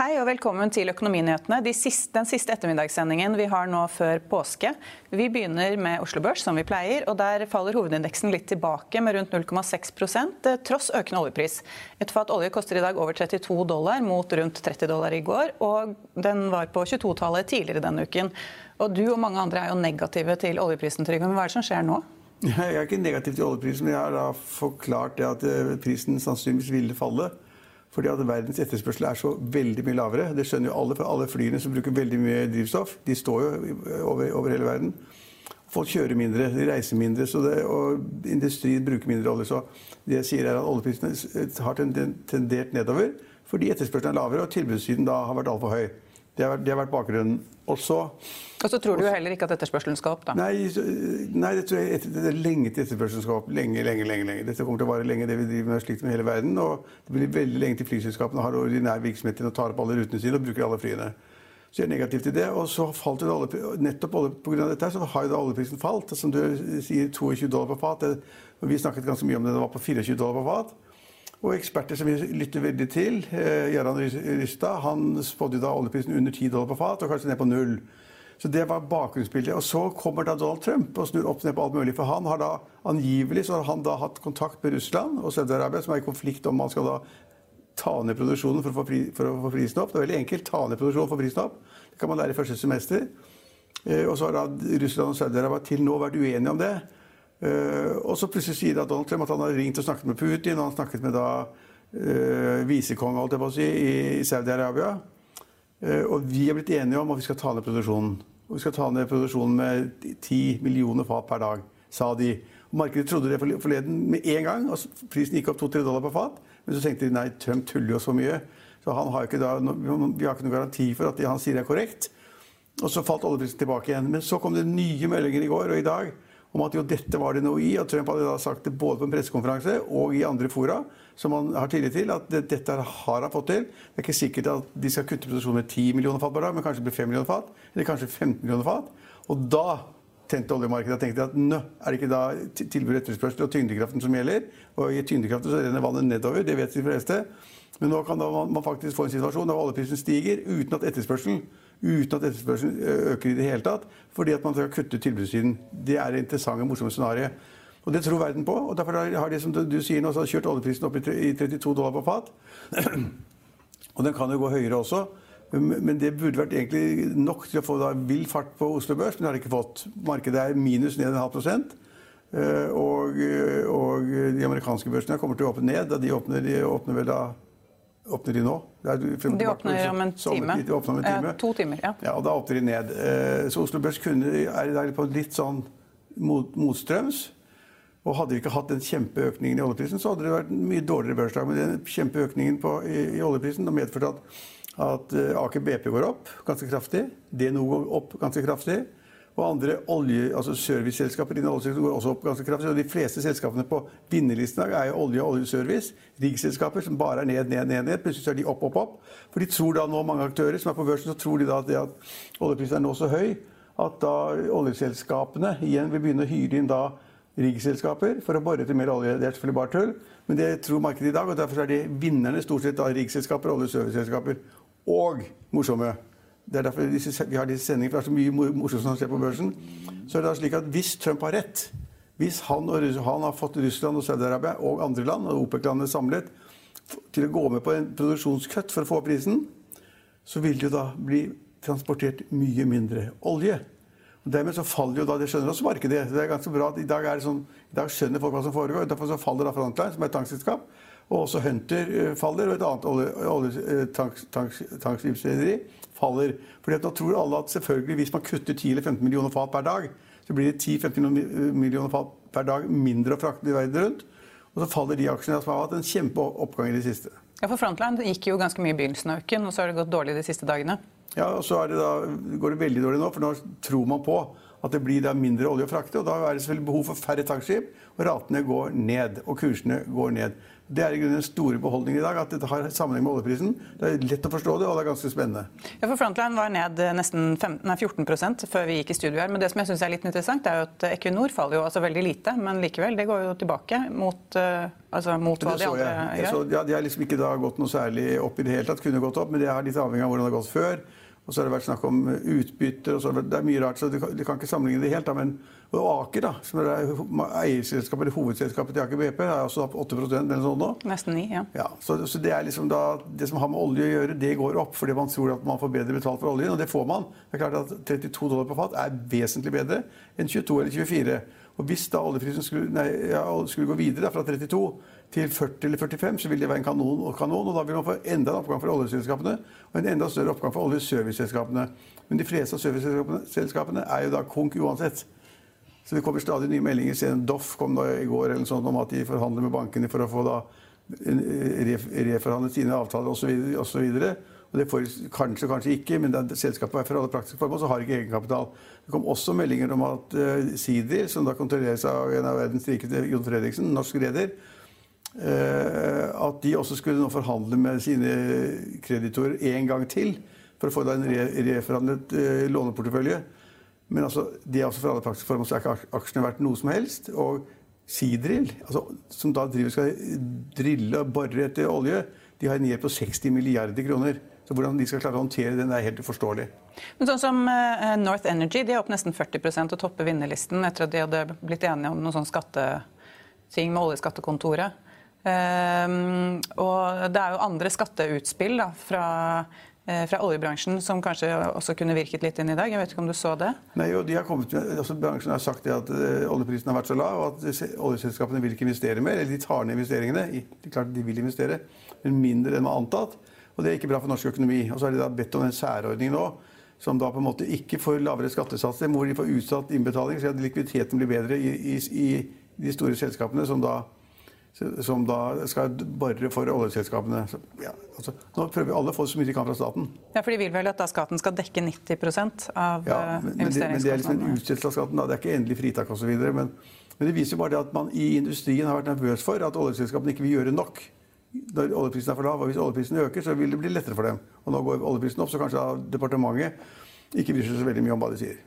Hei og velkommen til Økonominyhetene. Den siste ettermiddagssendingen vi har nå før påske. Vi begynner med Oslo Børs, som vi pleier. og Der faller hovedindeksen litt tilbake med rundt 0,6 eh, tross økende oljepris. Et fat olje koster i dag over 32 dollar mot rundt 30 dollar i går. Og den var på 22-tallet tidligere denne uken. Og du og mange andre er jo negative til oljeprisen, Trygve. Men hva er det som skjer nå? Jeg er ikke negativ til oljeprisen, men jeg har da forklart det at eh, prisen sannsynligvis ville falle. Fordi at verdens etterspørsel er så veldig mye lavere. Det skjønner jo alle, for alle flyene som bruker veldig mye drivstoff, de står jo over, over hele verden. Folk kjører mindre, de reiser mindre, det, og industrien bruker mindre olje. Så det jeg sier er at oljeprisene har tendert nedover fordi etterspørselen er lavere og tilbudssiden da har vært altfor høy. Det har, det har vært bakgrunnen. Og så, og så tror du jo heller ikke at etterspørselen skal opp, da? Nei, nei det tror jeg etter, det er lenge til etterspørselen skal opp. Lenge, lenge, lenge. lenge. Dette kommer til å vare lenge, det vi driver med slikt med hele verden. Og det blir veldig lenge til flyselskapene har ordinær virksomhet til å ta opp alle rutene sine og bruker alle flyene. Så jeg er negativ til det. Og så falt jo alle, nettopp på grunn av dette så har jo oljeprisen falt. Som du sier, 22 dollar på fat. Det, vi snakket ganske mye om det, det var på 24 dollar på fat. Og eksperter som vi lytter veldig til, eh, Jarand Rystad, han spådde da oljeprisen under 10 dollar på fat, og kanskje ned på null. Så det var bakgrunnsbildet. Og så kommer da Donald Trump og snur opp ned på alt mulig. For han har da angivelig så har han da hatt kontakt med Russland og Saudi-Arabia, som er i konflikt om man skal da ta ned produksjonen for å fri, for å få prisen opp. Det er veldig enkelt. Ta ned produksjonen for prisen opp. Det kan man lære i første semester. Eh, og så har da Russland og Saudi-Arabia til nå vært uenige om det. Uh, og så plutselig sier da Donald Trump at han har ringt og snakket med Putin, og han snakket med da uh, visekong holdt jeg på si, i, Saudi-Arabia. Uh, og vi er blitt enige om at vi skal ta ned produksjonen. Og vi skal ta ned produksjonen med 10 millioner fat per dag, sa de. Markedet trodde det forleden med en gang. og Prisen gikk opp 2-3 dollar per fat. Men så tenkte de nei, Trump tuller jo så mye. Så han har ikke da, vi har ikke noen garanti for at det han sier er korrekt. Og så falt oljeprisen tilbake igjen. Men så kom det nye meldinger i går og i dag om at jo dette var det noe i. Og Trump hadde da sagt det både på en pressekonferanse og i andre fora som han har tillit til, at det, dette har han fått til. Det er ikke sikkert at de skal kutte produksjonen med 10 millioner fat per dag, men kanskje det blir 5 millioner fat, eller kanskje 15 millioner fat. Og da tente oljemarkedet og tenkte at nå er det ikke da tilbud etterspørsel og tyngdekraften som gjelder. Og i tyngdekraften så renner vannet nedover, det vet de fleste. Men nå kan da man faktisk få en situasjon der oljeprisen stiger uten at etterspørselen uten at etterspørselen øker i det hele tatt, fordi at man skal kutte tilbudssiden. Det er det interessante, morsomme scenarioet. Og det tror verden på. og Derfor har de som du sier nå, kjørt oljeprisen opp i 32 dollar på fat. og den kan jo gå høyere også. Men det burde vært egentlig nok til å få da vill fart på Oslo Børs, men det har de ikke fått. Markedet er minus 9,5 og, og de amerikanske børsene kommer til å åpne ned. De åpner, de åpner vel da åpner de nå? de åpner om en time. De åpner om en time. Ja, to timer, ja. ja. Og da åpner de ned. Så Oslo Børs kunne, er i dag på litt sånn mot, motstrøms. Og hadde vi ikke hatt den kjempeøkningen i oljeprisen, så hadde det vært en mye dårligere børsdag. Men den kjempeøkningen på, i, i, oljeprisen har medført at, at Aker BP går opp ganske kraftig. DNO går opp ganske kraftig. Og andre olje, altså serviceselskaper innen oljesektoren går også opp ganske kraftig. Og de fleste selskapene på vinnerlisten er jo olje og oljeservice. Riggselskaper som bare er ned, ned, ned. ned. Plutselig er de opp, opp, opp. For de tror da nå, mange aktører som er på børsen, så tror de da at, det at oljeprisen er nå så høy at da oljeselskapene igjen vil begynne å hyre inn da riggselskaper for å bore etter mer olje. Det er selvfølgelig bare tull, men det tror markedet i dag. og Derfor er de vinnerne stort sett da riggselskaper og oljeserviceselskaper. Og morsomme det er derfor vi har disse sendingene, for det er så mye morsomt som skjer på børsen. Så er det slik at Hvis Trump har rett, hvis han, og, han har fått Russland og Saudi-Arabia og andre land, og OPEC-landene samlet, til å gå med på en produksjonskutt for å få opp prisen, så vil det jo da bli transportert mye mindre olje. Og Dermed så faller jo da, Det skjønner også markedet. Det er ganske bra at I dag, er det sånn, i dag skjønner folk hva som foregår. Derfor så faller da Frontline, som er et tankselskap. Og også Hunter eh, faller, og et annet oljetankskipsrederi faller. Fordi at Nå tror alle at selvfølgelig hvis man kutter 10 eller 15 millioner fat per dag, så blir det 10-15 millioner fat per dag mindre å frakte i verden rundt. Og så faller de aksjene som har hatt en kjempeoppgang i det siste. Ja, for Frontline gikk jo ganske mye i begynnelsen av uken, og så har det gått dårlig de siste dagene. Ja, og så det da, går det veldig dårlig nå, for nå tror man på at det blir mindre olje å frakte. og Da er det selvfølgelig behov for færre tankskip, og ratene går ned. Og kursene går ned. Det er i grunnen den store beholdningen i dag, at dette har sammenheng med oljeprisen. Det er lett å forstå det, og det er ganske spennende. Ja, for Frontline var ned nesten 15, nei, 14% før vi gikk i studio her. Men det som jeg synes er litt interessant, er jo at Equinor faller jo altså veldig lite, men likevel. Det går jo tilbake mot, uh, altså mot hva de andre jeg. gjør. Så, ja, de har liksom ikke da gått noe særlig opp i det hele tatt. Kunne gått opp, men det er litt avhengig av hvordan det har gått før. Og så har det vært snakk om utbytter. og så, Det er mye rart, så du kan, du kan ikke sammenligne det helt. Da, men og Aker, da, som er eierselskapet, eller hovedselskapet til Aker BP, er også opp 8% eller sånn nå. Nesten 9, ja. ja så, så, det er liksom da, det som har med olje å gjøre, det går opp fordi man tror at man får bedre betalt for oljen, og det får man. Det er klart at 32 dollar på fat er vesentlig bedre enn 22 eller 24. Og Hvis da oljeprisen skulle, nei, ja, skulle gå videre da, fra 32 til 40 eller 45, så vil det være en kanon og kanon. Og da vil man få enda en oppgang for oljeselskapene og en enda større oppgang for oljeserviceselskapene. Men de fleste av serviceselskapene er jo da konk uansett. Så det kommer stadig nye meldinger. Doff kom da i går eller sånt, om at de forhandler med bankene for å få da reforhandlet sine avtaler osv. Og, og det får kanskje, kanskje ikke, men det selskapet er for alle praktiske formål, så har ikke egenkapital. Det kom også meldinger om at uh, Sidri, som da kontrolleres av en av verdens rikeste, Jon Fredriksen, norsk reder, uh, at de også skulle nå forhandle med sine kreditorer en gang til for å få da en re reforhandlet uh, låneportefølje. Men altså, de er også for alle praktiske formål så er ikke aksjene verdt noe som helst. Og Seadrill, altså, som da driver skal drille og bore etter olje, de har en gjeld på 60 milliarder kroner. Så hvordan de skal klare å håndtere den, er helt uforståelig. Men sånn som uh, North Energy de er opp nesten 40% og topper vinnerlisten etter at de hadde blitt enige om noen sånn skatteting med oljeskattekontoret. Um, og det er jo andre skatteutspill da, fra Eh, fra oljebransjen som kanskje også kunne virket litt inn i dag? Jeg vet ikke om du så det? Nei, jo, de har kommet med, altså Bransjen har sagt at uh, oljeprisen har vært så lav og at oljeselskapene vil ikke investere mer. Eller de tar ned investeringene. Det er klart de vil investere, men mindre enn man antatt. Og det er ikke bra for norsk økonomi. Og så har de da bedt om en særordning nå som da på en måte ikke får lavere skattesatser, hvor de får utsatt innbetaling, så at likviditeten blir bedre i, i, i de store selskapene som da som da skal bore for oljeselskapene. Så, ja, altså, nå prøver alle å få så mye de kan fra staten. Ja, For de vil vel at da staten skal dekke 90 av ja, eh, men, men, det, men det er liksom en utsettelse av skatten. Da. Det er ikke endelig fritak osv. Men, men det viser bare det at man i industrien har vært nervøs for at oljeselskapene ikke vil gjøre nok når oljeprisen er for lav. Og hvis oljeprisen øker, så vil det bli lettere for dem. Og nå går oljeprisen opp, så kanskje departementet ikke bryr seg så veldig mye om hva de sier.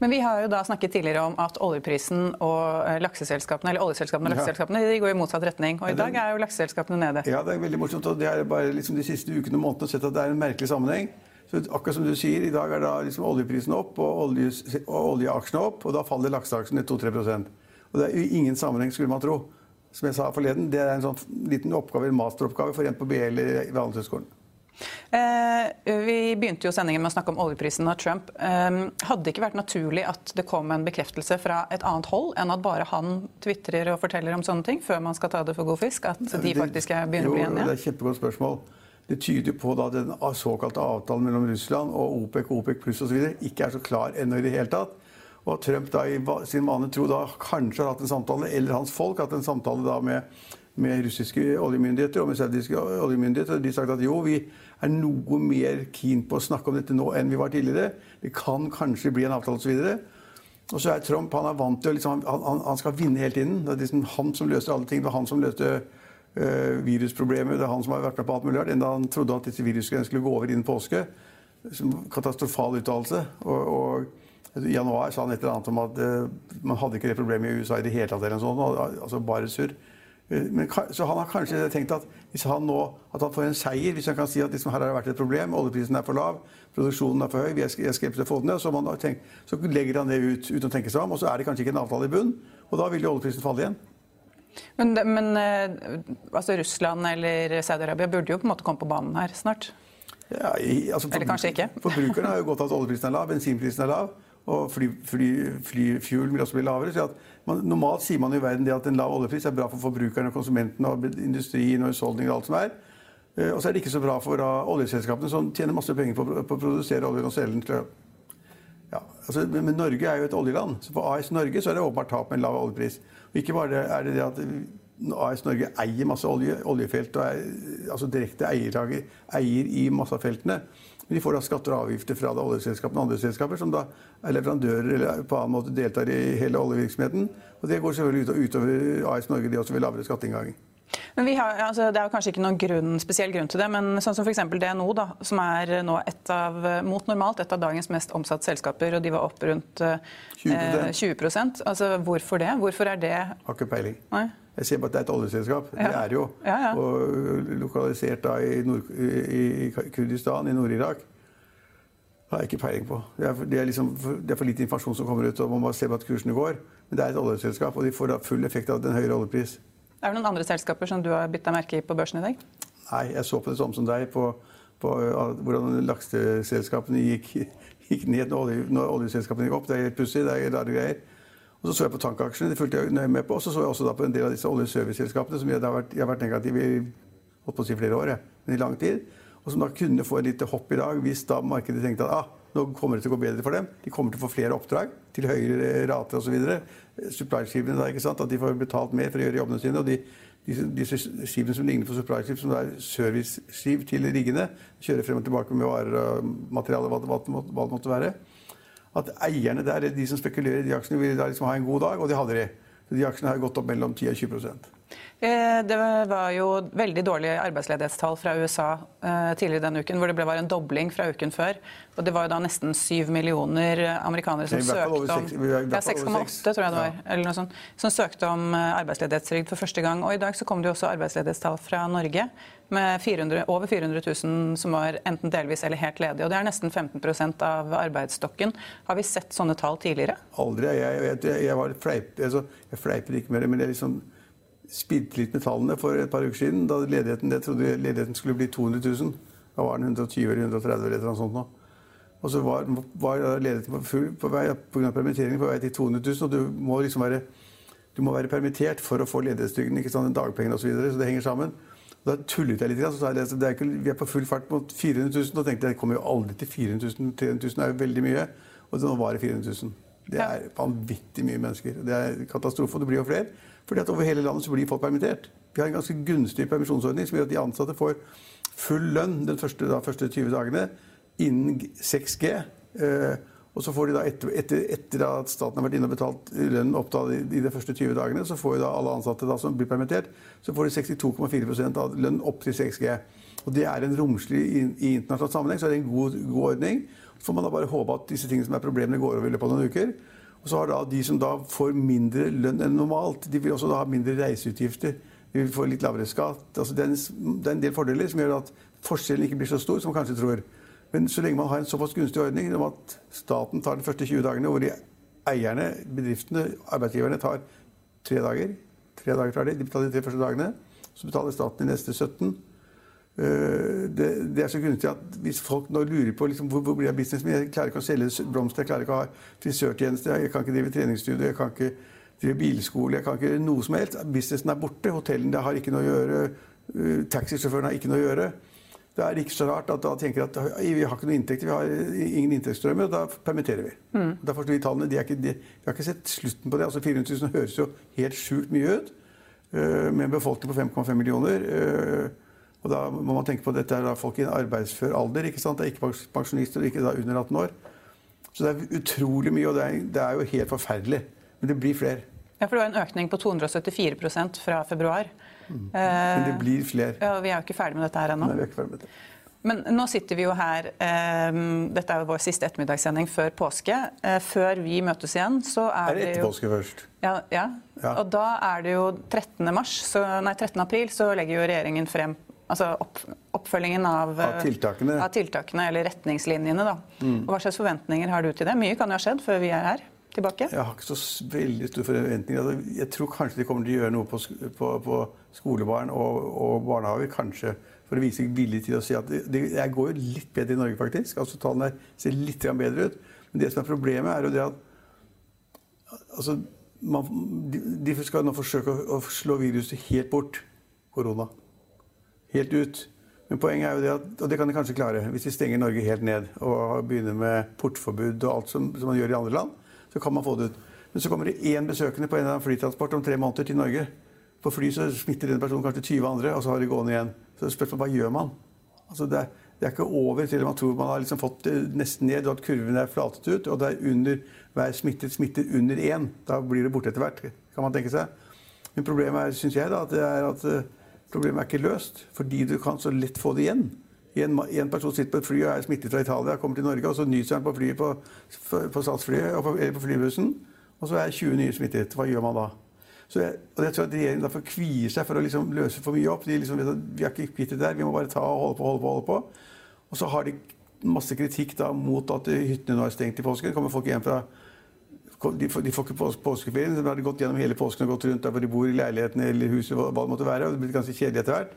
Men vi har jo da snakket tidligere om at oljeprisen og eh, lakseselskapene eller oljeselskapene og lakseselskapene de går i motsatt retning. Og i dag er jo lakseselskapene nede. Ja, det er veldig morsomt. og det er bare liksom De siste ukene og månedene sett at det er en merkelig sammenheng. Så akkurat som du sier, I dag er da liksom oljeprisen opp og, olje, og oljeaksjene opp, og da faller lakseaksjene 2-3% Og Det er ingen sammenheng, skulle man tro. Som jeg sa forleden, Det er en sånn liten oppgave, en masteroppgave for en på BL eller ved Handelshøyskolen. Eh, vi begynte jo sendingen med å snakke om oljeprisen og Trump. Eh, hadde det ikke vært naturlig at det kom en bekreftelse fra et annet hold enn at bare han tvitrer og forteller om sånne ting, før man skal ta det for god fisk? At de faktisk begynner å bli enige? Det er et kjempegodt spørsmål. Det tyder på at den såkalte avtalen mellom Russland og OPEC, OPEC pluss osv. ikke er så klar ennå i det hele tatt. Og at Trump da i sin vane tro da kanskje har hatt en samtale, eller hans folk har hatt en samtale da med, med russiske oljemyndigheter og med saudiske oljemyndigheter. Og de har sagt at jo, vi er noe mer keen på å snakke om dette nå enn vi var tidligere. Det kan kanskje bli en avtale osv. Og så er Trump han er vant til liksom, han, han, skal vinne hele tiden. Det er liksom han som løser alle ting. Det var han som løste uh, virusproblemet. Det er han som har vært med på alt mulig rart. Enda han trodde at disse virusene skulle gå over innen påske. Som katastrofal uttalelse. Og, og, i januar sa han et eller annet om at uh, man hadde ikke det problemet i USA i det hele tatt. eller sånt, altså bare surr. Eh, men, så han har kanskje tenkt at hvis han nå at han får en seier, hvis han kan si at liksom, her har det vært et problem, oljeprisen er for lav, produksjonen er for høy, vi er skeptiske til å få den ned, så, tenkt, så, legger han det ut uten å tenke seg om, og så er det kanskje ikke en avtale i bunn, og da vil jo oljeprisen falle igjen. Men, men eh, altså Russland eller Saudi-Arabia burde jo på en måte komme på banen her snart? Ja, i, altså, eller kanskje ikke? Forbrukerne har jo godt av at oljeprisen er lav, bensinprisen er lav. Og fly, fly, flyfuel vil også bli lavere. så at man, Normalt sier man i verden det at en lav oljepris er bra for forbrukerne, konsumentene, og industrien og husholdninger og alt som er. Eh, og så er det ikke så bra for da, oljeselskapene, som tjener masse penger på, på å produsere oljen og selge den ja, altså, men Norge er jo et oljeland. Så for AS Norge så er det åpenbart tap med en lav oljepris. Og ikke bare er det det at AS Norge eier masse olje, oljefelt og er altså direkte eier, eier i masse av feltene. Men de får da skatter og avgifter fra oljeselskapene og andre selskaper som da er leverandører eller på annen måte deltar i hele oljevirksomheten. Og det går selvfølgelig utover AS Norge, de også ved lavere skatteinngang. Men har, altså, Det er jo kanskje ikke noen grunn, spesiell grunn til det, men sånn som f.eks. DNO, da, som er nå et av, mot normalt et av dagens mest omsatte selskaper, og de var opp rundt eh, 20, 20 altså, Hvorfor det? Hvorfor er det Har ikke peiling. Nei? Jeg ser bare at det er et oljeselskap. Ja. Det er jo. Ja, ja. Og lokalisert da i, Nord i Kurdistan, i Nord-Irak. Det har jeg ikke peiling på. Det er, det, er liksom, det er, for, lite informasjon som kommer ut, og man bare ser på at kursene går. Men det er et oljeselskap, og de får da full effekt av den høyere oljepris. Er det noen andre selskaper som du har bytta merke i på børsen i dag? Nei, jeg så på det samme som deg, på, på hvordan lakseselskapene gikk, gikk ned når, olje, når oljeselskapene gikk opp. Det er helt pussig, det er rare greier. Og så så jeg på tankaksjene, det fulgte jeg nøye med på. Og så så jeg også på en del av disse oljeserviceselskapene som jeg har vært, jeg har vært negativ i holdt på å si flere år, jeg, men i lang tid. Og som da kunne få et lite hopp i dag hvis da markedet tenkte at ah, nå kommer det til å gå bedre for dem. De kommer til å få flere oppdrag til høyere rater osv. Supply-skipene ikke sant? At de får betalt mer for å gjøre jobbene sine. og de disse, disse skipene som ligner på supply-skip, som er serviceskip til riggene, kjører frem og tilbake med varer og materiale, hva det måtte være at eierne der, de som spekulerer i de aksjene, ville da liksom ha en god dag, og det hadde de. Så de aksjene har gått opp mellom 10 og 20 Eh, det var jo veldig dårlige arbeidsledighetstall fra USA eh, tidligere denne uken, hvor det ble bare en dobling fra uken før. Og det var jo da nesten syv millioner amerikanere som søkte om ja, 6,8 tror jeg det var, eller noe sånt, som søkte om eh, arbeidsledighetstrygd for første gang. Og i dag så kom det jo også arbeidsledighetstall fra Norge med 400, over 400 000 som var enten delvis eller helt ledige. Og det er nesten 15% av arbeidsstokken. Har vi sett sånne tall tidligere? Aldri. Jeg, jeg, jeg, jeg var fleip, altså, jeg fleiper ikke med det, men jeg liksom spilte litt med tallene for et par uker siden. Da ledigheten, jeg trodde ledigheten skulle bli 200 000. Da var den 120 eller 130 eller noe sånt nå. Og så var, var ledigheten på, full, på vei pga. permittering på vei til 200 000. Og du må liksom være, du må være permittert for å få ledighetstrygden, ikke sant, dagpengene osv. Så, videre, så det henger sammen. Og da tullet jeg litt. Så sa jeg, det er vi er på full fart mot 400 000. Og tenkte jeg det kommer jo aldri til 400 000. 300 000 er jo veldig mye. Og nå var det 400 000. Det er vanvittig mye mennesker. Det er katastrofe. Og det blir jo flere. Fordi at over hele landet så blir folk permittert. Vi har en ganske gunstig permisjonsordning som gjør at de ansatte får full lønn de første, da, første 20 dagene innen 6G. Eh, og så får de da etter, etter, etter, at staten har vært inne og betalt lønn opp da, i, de første 20 dagene, så får da alle ansatte da, som blir permittert, så får de 62,4 av lønn opp til 6G. Og det er en romslig i, i internasjonal sammenheng, så er det en god, god ordning. Får man da bare håpe at disse tingene som er problemene, går over i løpet av noen uker. Og så har da de som da får mindre lønn enn normalt, de vil også da ha mindre reiseutgifter. De vil få litt lavere skatt. Altså det er en del fordeler som gjør at forskjellen ikke blir så stor som man kanskje tror. Men så lenge man har en såpass gunstig ordning om at staten tar de første 20 dagene, hvor de eierne, bedriftene, arbeidsgiverne tar tre dager Tre dager tar de, de betaler de tre første dagene. Så betaler staten de neste 17. Eh, det, det, er så gunstig at hvis folk nå lurer på liksom, hvor, hvor blir jeg businessman Jeg klarer ikke å selge blomster, jeg klarer ikke å ha frisørtjeneste, jeg kan ikke drive treningsstudio, jeg kan ikke drive bilskole, jeg kan ikke noe som helst. Businessen er borte, hotellene har ikke noe å gjøre, Taxisjåføren har ikke noe å gjøre. Det er ikke så rart at da tenker at vi har ikke noen inntekter, vi har ingen inntektsstrømmer, og da permitterer vi. Mm. Da forstår vi tallene, de ikke, de, Vi har ikke sett slutten på det. altså 400 000 høres jo helt sjukt mye ut, med en befolkning på 5,5 millioner. Og da må man tenke på at dette er folk i en arbeidsfør alder. ikke sant? Det er ikke pensjonister, ikke da under 18 år. Så det er utrolig mye, og det er, det er jo helt forferdelig. Men det blir flere. Ja, for Det var en økning på 274 fra februar. Mm. Men det blir flere. Ja, Vi er jo ikke ferdig med dette her ennå. Nei, vi er ikke ferdig med dette. Men nå sitter vi jo her eh, Dette er jo vår siste ettermiddagssending før påske. Eh, før vi møtes igjen, så er, er det etter påske først? Ja, ja. ja, Og da er det jo 13. Mars, så, nei, 13. april så legger jo regjeringen frem Altså opp, oppfølgingen av, av, tiltakene. av, tiltakene. eller retningslinjene. Da. Mm. Og hva slags forventninger har du til det? Mye kan jo ha skjedd før vi er her tilbake? Jeg har ikke så veldig store forventninger. Altså, jeg tror kanskje de kommer til å gjøre noe på, på, på skolebarn og, og, barnehager. Kanskje for å vise vilje til å si at det, det går jo litt bedre i Norge, faktisk. Altså Tallene ser litt bedre ut. Men det som er problemet, er jo det at altså, man, de, de skal nå forsøke å, å slå viruset helt bort. Korona. Helt ut. Men poenget er jo det at, og det kan de kanskje klare, hvis de stenger Norge helt ned og begynner med portforbud og alt som, som man gjør i andre land, så kan man få det ut. Men så kommer det én besøkende på en eller annen flytransport om tre måneder til Norge. På fly så smitter den personen kanskje 20 andre, og så har de gående igjen. Så spørsmålet hva gjør man? Altså det, er, det er ikke over til man tror man har liksom fått det nesten ned, og at kurven er flatet ut. Og det er under hver smittet smitter under én. Da blir det borte etter hvert, kan man tenke seg. Men problemet er, syns jeg, da, at, det er at eh, problemet er ikke løst. Fordi du kan så lett få det igjen. En, en person sitter på et fly og er smittet fra Italia, kommer til Norge, og så nyser han på flyet på, på statsflyet eller på flybussen, og så er 20 nye smittet. Hva gjør man da? Så jeg, og jeg tror at Regjeringen derfor kvier seg for å liksom løse for mye opp. De liksom vet at Vi er ikke kvitt det der, vi må bare ta og holde på holde på. holde på. Og så har de masse kritikk da mot at hyttene nå er stengt i påsken. kommer folk hjem fra de får, de får ikke påskeferien. De har gått gjennom hele påsken og gått rundt der hvor de bor i leiligheten eller huset. hva det måtte være, og det blir ganske kjedelig etter hvert.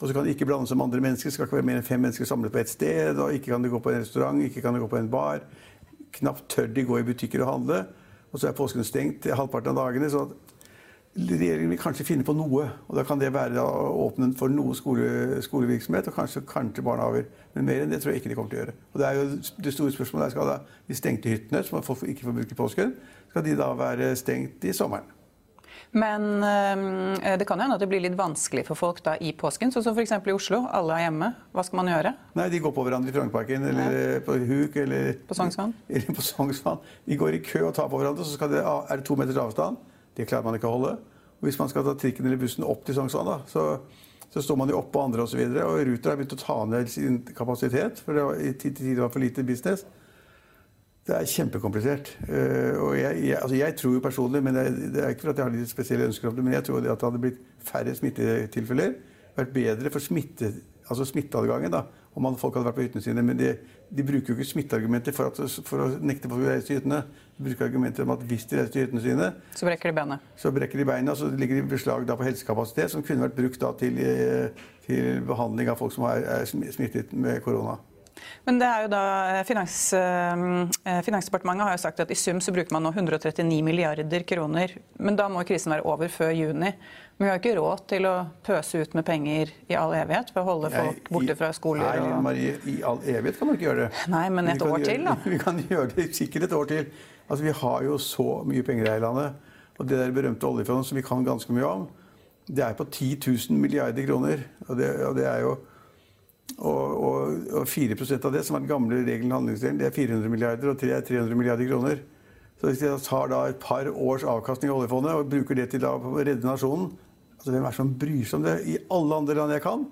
Og så kan de ikke blande seg med andre mennesker. Det skal ikke være mer enn fem mennesker samlet på ett sted. og Ikke kan de gå på en restaurant, ikke kan de gå på en bar. Knapt tør de gå i butikker og handle. Og så er påsken stengt halvparten av dagene. så regjeringen vil kanskje finne på noe. og Da kan det være å åpne for noe skole, skolevirksomhet og kanskje, kanskje barnehager. Men mer enn det tror jeg ikke de kommer til å gjøre. Og Det er jo det store spørsmålet er, skal da de stengte hyttene, som folk ikke får bruke i påsken, skal de da være stengt i sommeren? Men øh, det kan jo hende at det blir litt vanskelig for folk da i påsken. Sånn som f.eks. i Oslo. Alle er hjemme. Hva skal man gjøre? Nei, De går på hverandre i Frognerparken eller Nei. på Huk eller På Sognsvann? Eller på Sognsvann. De går i kø og tar på hverandre, så det, er det to meters avstand. Det klarer man ikke å holde. Og hvis man skal ta trikken eller bussen opp til Sognsvann, så, så, står man jo oppå andre osv. Og, og Ruter har begynt å ta ned sin kapasitet, for det var, i tider var for lite business. Det er kjempekomplisert. Uh, og jeg, jeg, altså jeg, tror jo personlig, men det, det, er ikke for at jeg har litt spesielle ønsker om det, men jeg tror at det hadde blitt færre smittetilfeller. Vært bedre for smitte, altså smitteadgangen da, om folk hadde vært på hyttene sine. Men de, de bruker jo ikke smitteargumenter for, at, for å nekte folk å reise til hyttene. De bruker argumenter om at hvis de reiser til hyttene sine, så brekker de beina. Så brekker de beina, så ligger de beslag på helsekapasitet som kunne vært brukt til, eh, til, behandling av folk som er, er smittet med korona. Men det er jo da eh, finans, eh, Finansdepartementet har jo sagt at i sum så bruker man nå 139 milliarder kroner. Men da må krisen være over før juni. Men vi har ikke råd til å pøse ut med penger i all evighet for å holde folk borte fra skoler. Nei, og... Marie, i all evighet kan man ikke gjøre det. Nei, men et år gjøre, til, da. Vi kan gjøre det sikkert et år til. Altså, Vi har jo så mye penger her i landet. Og det der berømte oljefondet som vi kan ganske mye om, det er på 10 000 milliarder kroner. Og det, og det er jo og, og, og 4 av det, som er den gamle regelen handlingsdelen, det er 400 milliarder, og 3 er 300 milliarder kroner. Så hvis jeg tar da et par års avkastning av oljefondet og bruker det til å redde nasjonen altså Hvem er det som bryr seg om det? I alle andre land jeg kan,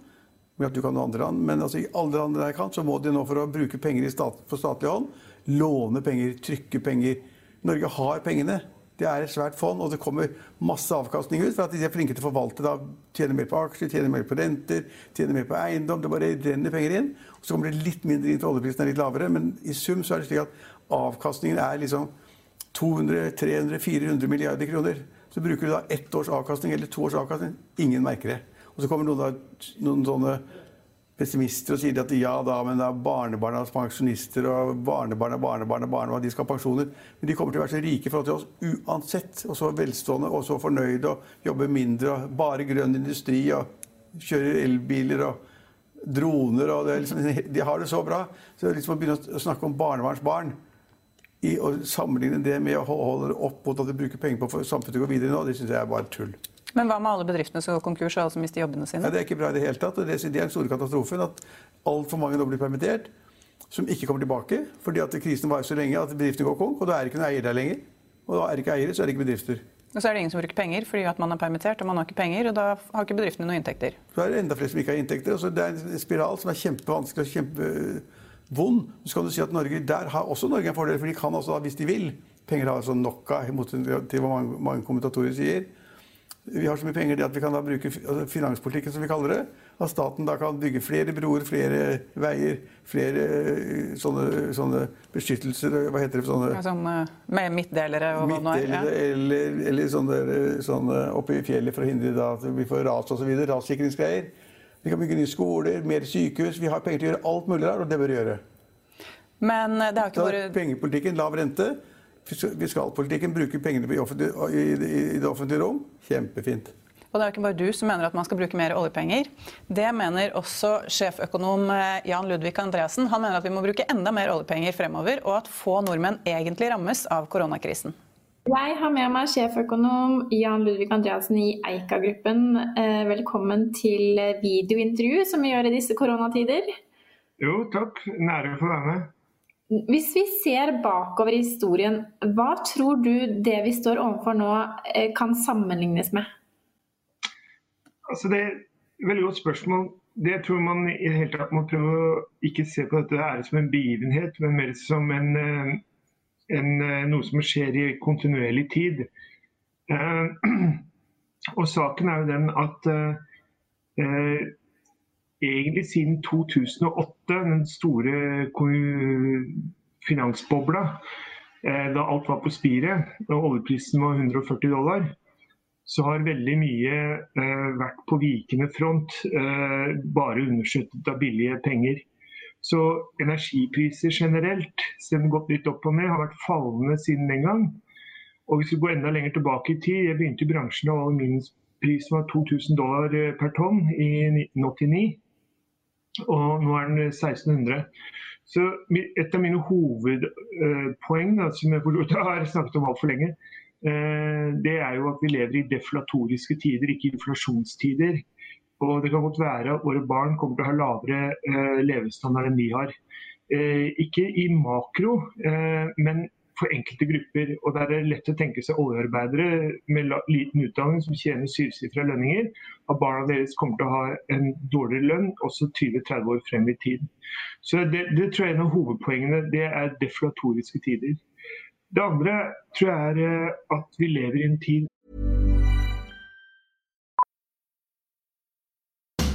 med at du kan noe andre land, men altså i alle andre jeg kan, så må de nå for å bruke penger stat, på statlig hånd, låne penger, trykke penger. Norge har pengene. Det er et svært fond, og det kommer masse avkastning ut. For at de er flinke til å forvalte da, Tjener mer på aksjer, tjener mer på renter, tjener mer på eiendom. Det bare renner penger inn. Og så kommer det litt mindre inn for oljeprisen er litt lavere. Men i sum så er det slik at avkastningen er liksom 200-300-400 milliarder kroner. Så bruker du da ett års avkastning eller to års avkastning. Ingen merker det. Og så kommer noen, da, noen sånne pessimister og sier at ja da, men det er barnebarnas pensjonister og barnebarna, barnebarna, barnebarna, de skal ha pensjoner. Men de kommer til å være så rike i forhold til oss uansett. Og så velstående og så fornøyde og jobber mindre og bare grønn industri og kjører elbiler og droner og liksom, De har det så bra. Så liksom å begynne å snakke om barnebarnsbarn i, og sammenligne det med å holde det opp mot at de bruker penger på for samfunnet å gå videre nå, det syns jeg er bare tull. Men hva med alle bedriftene som går konkurs og alle som mister jobbene sine? Ja, det er ikke bra i det hele tatt. og Det er den store katastrofen at altfor mange nå blir permittert som ikke kommer tilbake fordi at krisen varer så lenge at bedriftene går konk. Og da er det ikke noen eier der lenger. Og da er det ikke eiere, så er det ikke bedrifter. Og så er det ingen som bruker penger fordi at man er permittert, og man har ikke penger, og da har ikke bedriftene noen inntekter. Så er det enda flere som ikke har inntekter. og Det er en spiral som er kjempevanskelig og kjempevond. Så kan du si at Norge, Der har også Norge en fordel, for de kan også, hvis de vil Penger har altså nok av, i motsetning til hva mange, mange kommentatorer sier vi har så mye penger at vi kan da bruke altså finanspolitikken, som vi kaller det. At staten da kan bygge flere broer, flere veier, flere eh, sånne, sånne beskyttelser Hva heter det? Sånne, ja, sånn, med midtdelere og nå er. Ja. Eller, eller sånne, sånne oppe i fjellet for å hindre da, at vi får ras osv. Rassikringsgreier. Vi kan bygge nye skoler, mer sykehus. Vi har penger til å gjøre alt mulig der, og det bør vi gjøre. Men det har ikke vært... Pengepolitikken, lav rente. Fiskalpolitikken bruker pengene i, offentlig, i, i, i det offentlige rom. Kjempefint. Og det er jo ikke bare du som mener at man skal bruke mer oljepenger. Det mener også sjeføkonom eh, Jan Ludvig Andreassen. Han mener at vi må bruke enda mer oljepenger fremover, og at få nordmenn egentlig rammes av koronakrisen. Jeg har med meg sjeføkonom Jan Ludvig Andreassen i Eika-gruppen. Eh, velkommen til videointervju som vi gjør i disse koronatider. Jo, takk. Nære å få være med. Hvis vi ser bakover i historien, hva tror du det vi står overfor nå eh, kan sammenlignes med? Altså det er et veldig godt spørsmål. Det tror man i det hele tatt må prøve å ikke se på dette her som en begivenhet, men mer som en, eh, en, eh, noe som skjer i kontinuerlig tid. Og saken er jo den at egentlig siden 2008, den store finansbobla, eh, da alt var på spiret og oljeprisen var 140 dollar, så har veldig mye eh, vært på vikende front, eh, bare understøttet av billige penger. Så energipriser generelt, selv om gått litt opp og ned, har vært fallende siden den gang. Og hvis vi går enda lenger tilbake i tid, jeg begynte i bransjen da aluminiumsprisen var 2000 dollar per tonn i 1989. Og nå er den 1600. Så Et av mine hovedpoeng, da, som jeg har snakket om altfor lenge, Eh, det er jo at vi lever i deflatoriske tider, ikke inflasjonstider. Og det kan godt være at våre barn kommer til å ha lavere eh, levestandard enn vi har. Eh, ikke i makro, men for enkelte grupper. Og der er det lett å tenke seg oljearbeidere med liten utdanning som tjener syvsifra lønninger. At barna deres kommer til å ha en dårligere lønn også 20-30 år frem i tid. Så det, det tror jeg er en av hovedpoengene. Det er deflatoriske tider. Det andre tror jeg er eh, at vi lever i en tid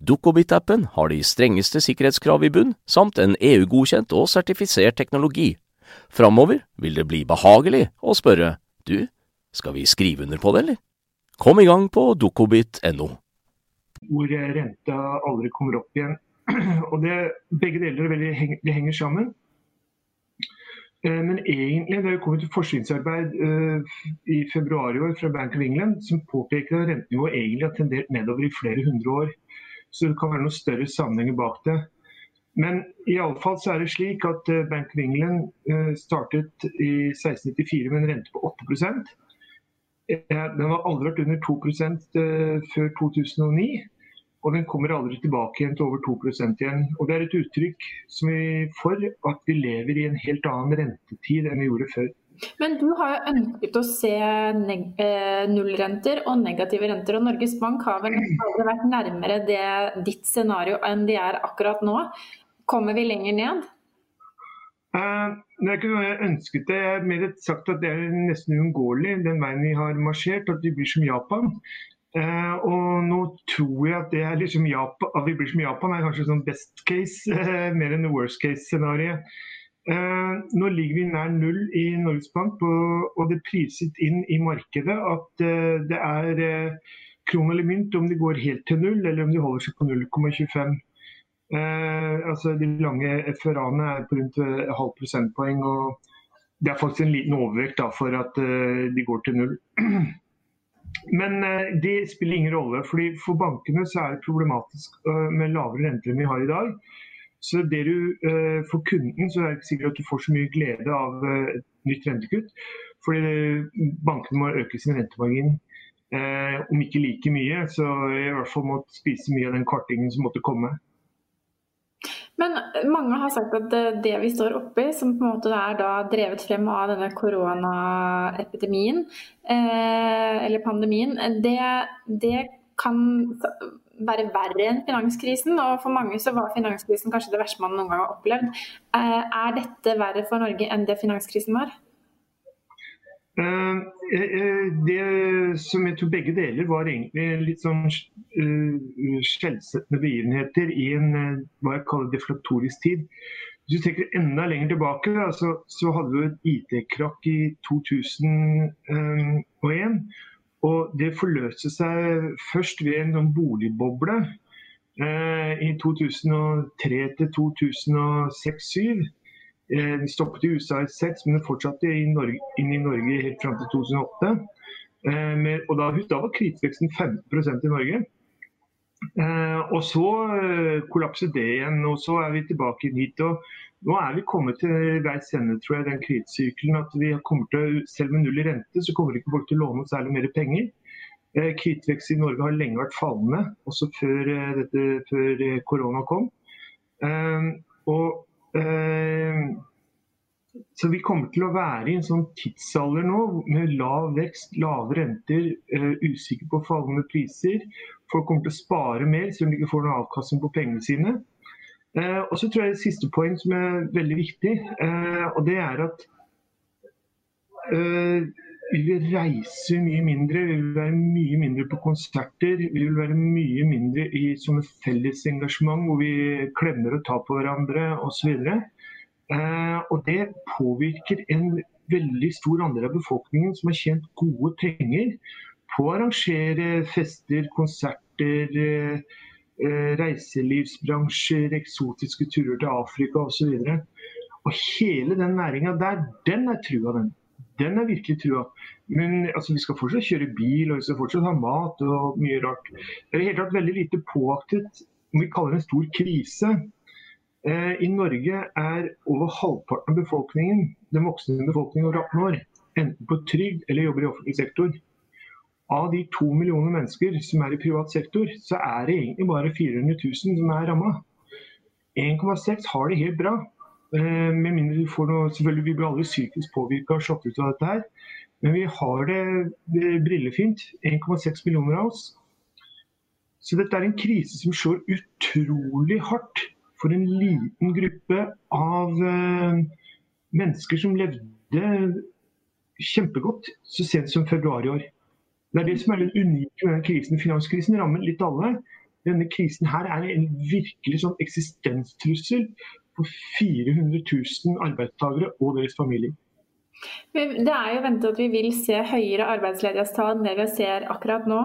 Dukkobit-appen har de strengeste sikkerhetskrav i bunn, samt en EU-godkjent og sertifisert teknologi. Framover vil det bli behagelig å spørre du, skal vi skrive under på det, eller? Kom i gang på dukkobit.no. Hvor renta aldri kommer opp igjen. Og det, begge deler det henger sammen. Eh, men egentlig, det har kommet et forskningsarbeid uh, i februar i år fra Bank of England som påpeker at rentenivået egentlig har tendert nedover i flere hundre år. Så det kan være noen større sammenhenger bak det. Men i alle fall så er det slik at uh, Bank of England uh, startet i 1694 med en rente på 8% Den har aldri vært under 2% før 2009. Og den kommer aldri tilbake igjen til over 2% igjen. Og Det er et uttrykk som vi for at vi lever i en helt annen rentetid enn vi gjorde før. Men du har jo ønsket å se eh, nullrenter og negative renter. Og Norges Bank har vel aldri vært nærmere det, ditt scenario enn de er akkurat nå. Kommer vi lenger ned? Uh, det er ikke noe jeg ønsket det. Har mer sagt at det er nesten uunngåelig, den veien vi har marsjert, at vi blir som Japan. Uh, og nå tror jeg at er liksom Japan, at vi blir som Japan, er kanskje sånn best case, uh, mer enn worst case-scenario. Eh, nå ligger vi nær null i Norges Bank, og det er priset inn i markedet at eh, det er eh, krone eller mynt om de går helt til null, eller om de holder seg på 0,25. altså De lange FRA-ene er på rundt halv prosentpoeng. og Det er faktisk en liten overvekt da, for at de går til null. Men det spiller ingen rolle. fordi For bankene så er det problematisk med lavere renter enn vi har i dag. Så det du, uh, For kunden så er det ikke sikkert at du får så mye glede av uh, et nytt rentekutt. Fordi bankene må øke sin rentemargin. Om ikke like mye, så i hvert fall må spise mye av den kartingen som måtte komme. Men mange har sagt at det vi står oppi, som på en måte er drevet frem av denne koronaepidemien, eller pandemien, det, det kan være verre enn finanskrisen. Og for mange så var finanskrisen kanskje det verste man noen gang har opplevd. Eh, er dette verre for Norge enn det finanskrisen var? Uh, det som jeg tror begge deler var egentlig litt sånn skjellsettende begivenheter i en hva jeg kaller deflatorisk tid. Hvis du tenker enda lenger tilbake, så, hadde vi et IT-krakk i 2001. Og det forløste seg først ved en sånn boligboble eh, i 2003 til 2006-2007. Eh, den stoppet i USA i 6, men den fortsatte i Norge, inn i Norge helt fram til 2008. Eh, med, og da, da var kredittveksten 15 i Norge. Eh, og så eh, kollapset det igjen, og så er vi tilbake hit. og nå er vi kommet til veis ende, tror jeg, den kredittsykelen. At vi kommer til, selv med null i rente, så kommer ikke folk til å låne særlig mer penger. Eh, Kredittvekst i Norge har lenge vært fallende, også før, eh, dette, før eh, korona kom. Eh, og eh, så vi kommer til å være i en sånn tidsalder nå med lav vekst, lave renter, usikker på fallende priser. Folk kommer til å spare mer selv om de ikke får noen avkastning på pengene sine. Eh, og så tror jeg det siste poeng som er veldig viktig, eh, og det er at eh, vi vil reise mye mindre, vi vil være mye mindre på konserter. Vi vil være mye mindre i sånne fellesengasjement hvor vi klemmer og tar på hverandre osv. Eh, og det påvirker en veldig stor andel av befolkningen som har tjent gode penger på å arrangere fester, konserter, eh, reiselivsbransjer, eksotiske turer til Afrika osv. Hele den næringa der, den er trua, den. Den er virkelig trua. Men altså, vi skal fortsatt kjøre bil, og vi skal fortsatt ha mat og mye rart. Det er i hele tatt veldig lite påaktet om vi kaller det en stor krise. Eh, I Norge er over halvparten av befolkningen, den voksne befolkningen over 18 år, enten på trygd eller jobber i offentlig sektor. Av de to millioner mennesker som er i privat sektor, så er det egentlig bare 400 000 som er ramma. 1,6 har det helt bra. Eh, med mindre du får noe Selvfølgelig vi blir aldri psykisk påvirka og sjokket av dette her. Men vi har det brillefint. 1,6 millioner av oss. Så dette er en krise som slår utrolig hardt for en liten gruppe av eh, mennesker som levde kjempegodt så sent som februar i år. Det er det som er litt unikt med denne krisen. Finanskrisen rammer litt alle. Denne krisen her er en virkelig sånn eksistenstrussel for 400 000 arbeidstakere og deres familier. Det er jo ventet at vi vil se høyere arbeidsledighetstall enn det vi ser akkurat nå.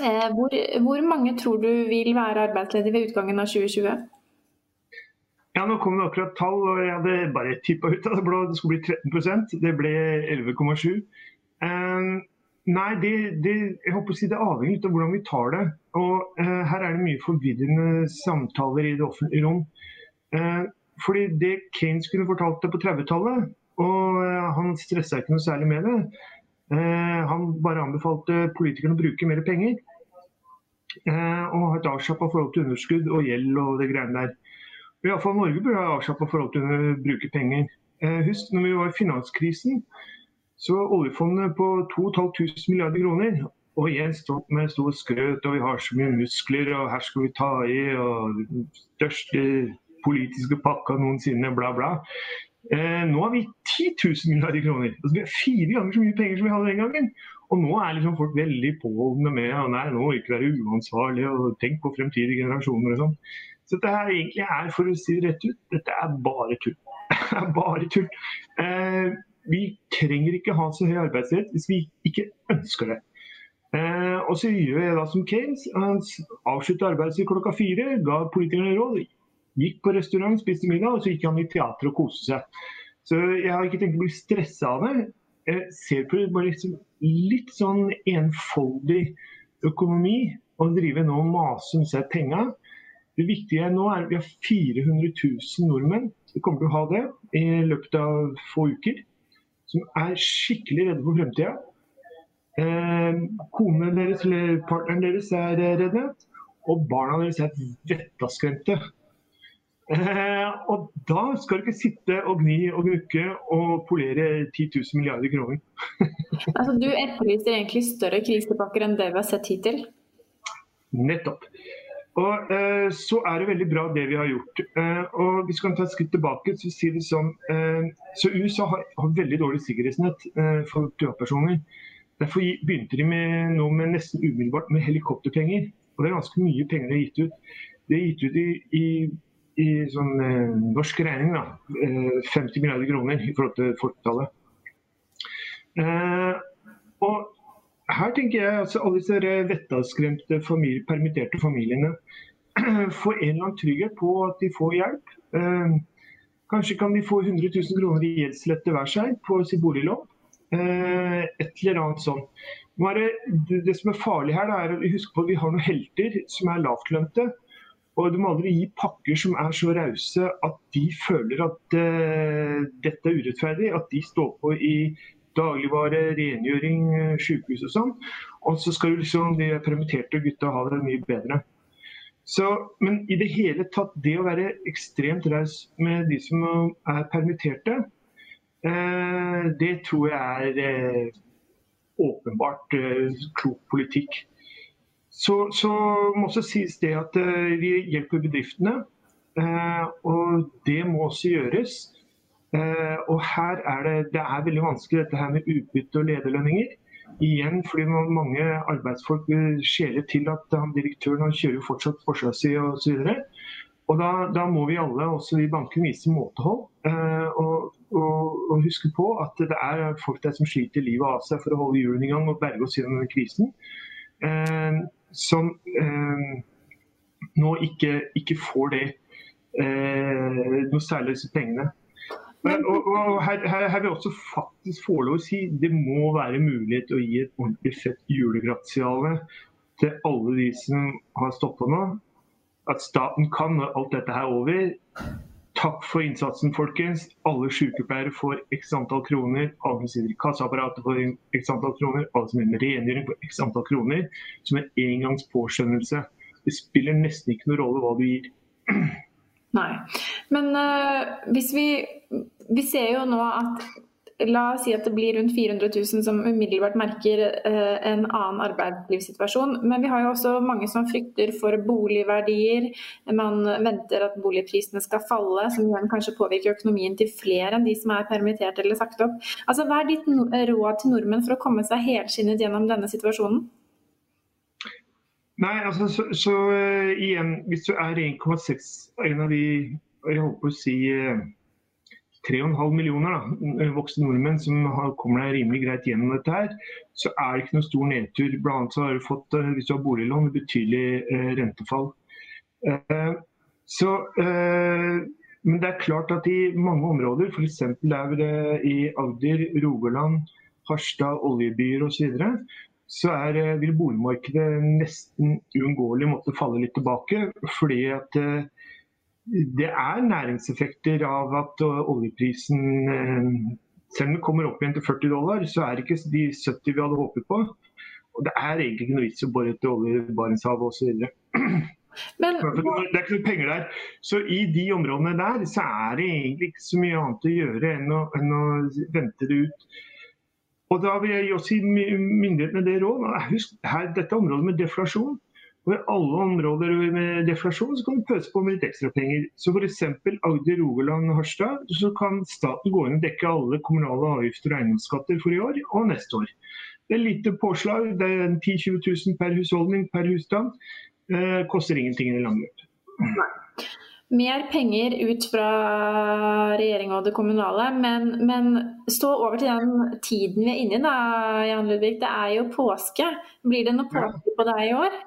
Eh, hvor, hvor, mange tror du vil være arbeidsledige ved utgangen av 2020? Ja, Nå kom det akkurat tall, og jeg hadde bare tippa ut av det blå. Det skulle bli 13% Det ble 11,7. Nei, det, det, jeg håper å si det avhenger av hvordan vi tar det. Og eh, Her er det mye forvirrende samtaler i det offentlige rom. Eh, fordi Det Keynes kunne fortalt det på 30-tallet, og eh, han stressa ikke noe særlig med det. Eh, han bare anbefalte politikerne å bruke mer penger. Eh, og ha et avslappa forhold til underskudd og gjeld og det greiene der. Iallfall Norge burde ha avslappa forhold til å bruke penger. Eh, husk når vi var i finanskrisen så oljefondet på 2500 milliarder kroner. Og Jens Stoltenberg med stor skrøt og vi har så mye muskler og her skal vi ta i. og største politiske pakka noensinne, bla, bla. Eh, nå har vi 10 000 milliarder kroner. Altså, vi har fire ganger så mye penger som vi hadde den gangen. Og nå er liksom folk veldig påholdne med at nei, nå ikke være uansvarlig og tenk på fremtidige generasjoner og sånn. Så dette her egentlig er, for å si det rett ut, dette er bare tull. er bare tull. Eh, vi trenger ikke ha så høy arbeidsrett hvis vi ikke ønsker det. Eh, og så gjør jeg da som Keynes. Han avsluttet arbeidet sitt klokka fire, ga politikerne råd, gikk på restaurant, spiste middag, og så gikk han i teater og koste seg. Så jeg har ikke tenkt å bli stressa av det. Jeg ser på det bare liksom litt sånn enfoldig økonomi og drive nå og mase om seg penga. Det viktige nå er at vi har 400 000 nordmenn Vi kommer til å ha det i løpet av få uker. Som er skikkelig redde for fremtida. Eh, konen deres eller partneren deres er redde. Og barna deres er vettaskremte. Eh, og da skal du ikke sitte og gni og gnukke og polere 10 000 milliarder kroner. altså, du etterlyser egentlig større krisepakker enn det vi har sett hittil? Nettopp. Og eh, Så er det veldig bra det vi har gjort. Eh, og Hvis vi kan ta et skritt tilbake, så si det sånn eh, så USA har, har, veldig dårlig sikkerhetsnett eh, for privatpersoner. Derfor begynte de med nå med nesten umiddelbart med helikopterpenger. Og Det er ganske mye penger de har gitt ut. Det er gitt ut i, i, i sånn eh, norsk regning da, 50 eh, milliarder kroner i forhold til 40-tallet. og her tenker jeg altså alle disse vettaskremte familie, permitterte familiene får en eller annen trygghet på at de får hjelp. Eh, kanskje kan de få 100 000 kroner i gjeldslette hver seg på sitt boliglån. Eh, et eller annet sånt. Det, det, som er farlig her, er å huske på at vi har noen helter som er lavtlønte. Og du må aldri gi pakker som er så rause at de føler at uh, dette er urettferdig. At de står på i dagligvare, rengjøring, eh, sykehus og sånn. Og så skal jo liksom de permitterte gutta ha det mye bedre. Så, men i det hele tatt, det å være ekstremt raus med de som er permitterte, eh, det tror jeg er eh, åpenbart eh, klok politikk. Så, så, må også sies det at eh, vi hjelper bedriftene. Eh, og det må også gjøres. Eh, og her er det, det er veldig vanskelig dette her med utbytte og lederlønninger. Igjen fordi mange arbeidsfolk skjeler til at han, direktøren han kjører jo fortsatt forsvarssida osv. Og da, da, må vi alle, også vi banken, vise måtehold. Eh, og, og, og, huske på at det er folk der som sliter livet av seg for å holde hjulene i gang og berge oss gjennom krisen. Eh, som eh, nå ikke, ikke, får det eh, noe særlig disse pengene. Men, og, og her, her, her, vil også faktisk få lov å si det må være mulighet til å gi et ordentlig fett julegratiale til alle de som har stoppa nå. At staten kan når alt dette her er over. Takk for innsatsen, folkens. Alle sykepleiere får x antall kroner. Alle som sitter i kassaapparatet får x antall kroner. Alle som er med rengjøring får x antall kroner. Som en engangs påskjønnelse. Det spiller nesten ikke noen rolle hva du gir. Nei. Men uh, hvis vi Vi ser jo nå at La oss si at det blir rundt 400 000 som umiddelbart merker uh, en annen arbeidslivssituasjon. Men vi har jo også mange som frykter for boligverdier. Man venter at boligprisene skal falle, som igjen kanskje påvirker økonomien til flere enn de som er permittert eller sagt opp. Altså, Hva er ditt råd til nordmenn for å komme seg helskinnet gjennom denne situasjonen? Nei, altså, så, så uh, igjen, hvis du er 1,6 en av de jeg håper å si uh, eh, 3,5 millioner da, eh, voksne nordmenn som har, kommer deg rimelig greit gjennom dette, her, så er det ikke noen stor nedtur. Blant annet så har du fått, hvis du har boliglån, betydelig rentefall. så, men det er klart at i mange områder, f.eks. der i Agder, Rogaland, Harstad, oljebyer osv., så er, eh, vil boligmarkedet nesten uunngåelig måtte falle litt tilbake. Fordi at eh, det er næringseffekter av at eh, oljeprisen Selv om den kommer opp igjen til 40 dollar, så er det ikke de 70 vi hadde håpet på. Og det er egentlig ikke noe vits å bore etter olje i Barentshavet osv. Men, det er ikke noe penger der. Så i de områdene der så er det egentlig ikke så mye annet å gjøre enn å, enn å vente det ut. Og Da vil jeg også gi myndighetene det råd. Husk, her, dette området med deflasjon. Og I alle områder med deflasjon så kan du pøse på med litt ekstra penger. Så F.eks. Agder, Rogaland og Harstad så kan staten gå inn og dekke alle kommunale avgifter og eiendomsskatter for i år og neste år. Det er lite påslag. Det er 10 000-20 000 per husholdning per husstand. Eh, koster ingenting i det lange løp. Mer penger ut fra regjeringa og det kommunale, men, men, stå over til den tiden vi er inne i, da, Jan Ludvig. Det er jo påske. Blir det noe påske på deg i år?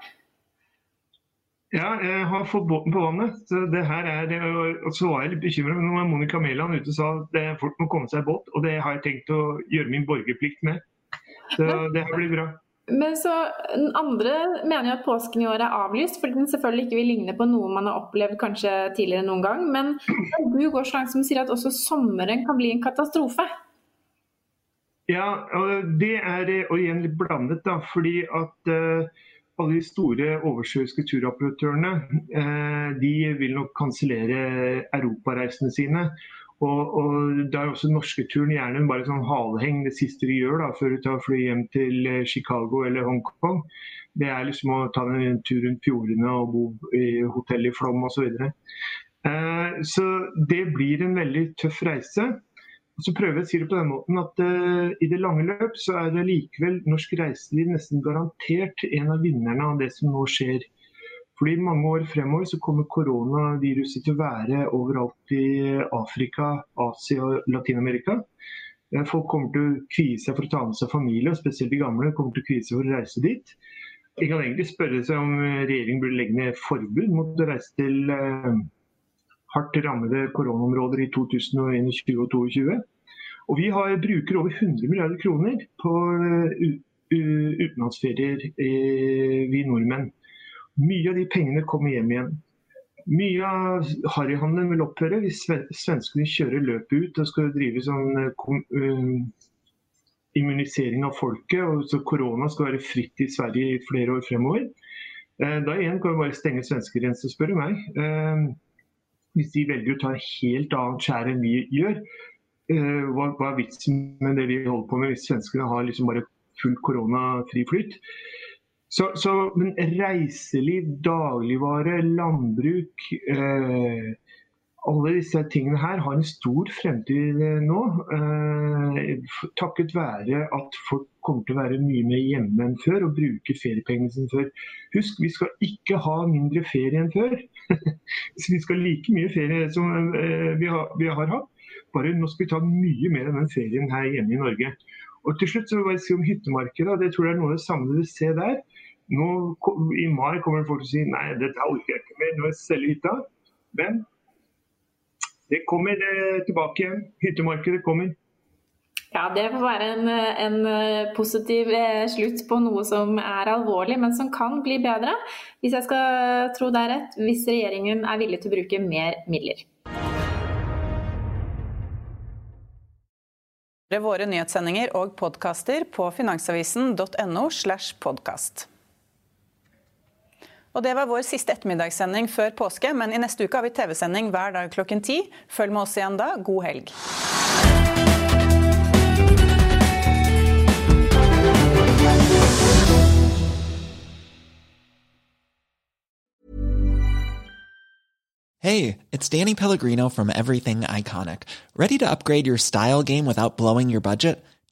Ja, jeg har fått båten på vannet. Så det her er, det, og så var jeg litt bekymra når Monica Mæland ute sa at det folk må komme seg i båt. Og det har jeg tenkt å gjøre min borgerplikt med. Så det her blir bra. Men så andre mener jo at påsken i år er avlyst, fordi den selvfølgelig ikke vil ligne på noe man har opplevd kanskje tidligere noen gang. Men du går så langt som sier at også sommeren kan bli en katastrofe. Ja, og det er og igjen litt blandet, da. Fordi at uh, alle de store oversjøiske turoperatørene uh, de vil nok kansellere europareisene sine. Og, og Da er også norske-turen gjerne bare sånn haleheng det siste du gjør da, før du tar fly hjem til eh, Chicago eller Hongkong. Det er liksom å ta en tur rundt fjordene og bo i hotell i Flom osv. Så, eh, så det blir en veldig tøff reise. Og så prøver jeg å si det på den måten at uh, I det lange løp så er det likevel norsk reiseliv nesten garantert en av vinnerne av det som nå skjer. Fordi mange år fremover så kommer koronaviruset til å være overalt i Afrika, Asia og Latin-Amerika. Eh, folk kommer til å kvie seg for å ta med seg familie, og spesielt de gamle kommer til å kvie seg for å reise dit. En kan egentlig spørre seg om regjeringen burde legge ned forbud mot å reise til eh, hardt rammede koronaområder i 2021 og 2022. Og vi har, bruker over 100 milliarder kroner på utenlandsferier, vi nordmenn. Mye av de pengene kommer hjem igjen. Mye av harryhandelen vil opphøre hvis svenskene kjører løpet ut og skal drive sånn uh, immunisering av folket. og så Korona skal være fritt i Sverige i flere år fremover. Uh, da igjen kan vi bare stenge svenskegrensen, spør du meg. Hvis de velger å ta en helt annet skjær enn vi gjør, hva, er vitsen med det vi holder på med hvis svenskene har liksom bare full koronafri flyt? Så, så, reiseliv, dagligvare, landbruk eh, Alle disse tingene her har en stor fremtid eh, nå. Eh, takket være at folk kommer til å være mye mer hjemme enn før og bruke feriepengene sine før. Husk, vi skal ikke ha mindre ferie enn før. vi skal like mye ferie som eh, vi, har, vi har hatt. Bare nå skal vi ta mye mer av den ferien her hjemme i Norge. Og til slutt så vil jeg si om hyttemarkedet. Det tror jeg er noe av det samme du ser der. Nå, I mai kommer folk til å si nei, dette orker jeg ikke mer, nå selger hytta. Men det kommer eh, tilbake igjen. Hyttemarkedet kommer. Ja, Det får være en, en, eh, positiv eh, slutt på noe som er alvorlig, men som kan bli bedre. Hvis jeg skal tro det er rett, hvis regjeringen er villig til å bruke mer midler. Våre nyhetssendinger og podkaster på finansavisen.no. slash podkast. Og Det var vår siste ettermiddagssending før påske, men i neste uke har vi TV-sending hver dag klokken ti. Følg med oss igjen da. God helg. Hey, it's Danny Pellegrino from Everything Iconic. Ready to upgrade your style game without blowing your budget?